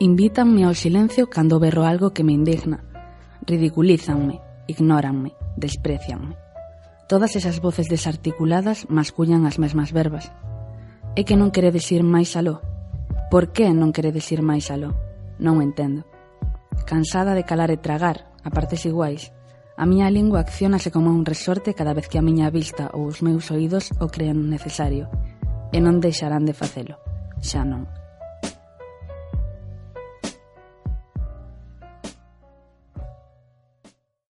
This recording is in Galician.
Invítanme ao silencio cando berro algo que me indigna. Ridiculízanme, ignóranme, desprecianme. Todas esas voces desarticuladas mascullan as mesmas verbas. É que non quere decir máis aló. Por que non quere decir máis aló? Non o entendo. Cansada de calar e tragar, a partes iguais, a miña lingua accionase como un resorte cada vez que a miña vista ou os meus oídos o creen necesario, e non deixarán de facelo. Xa non.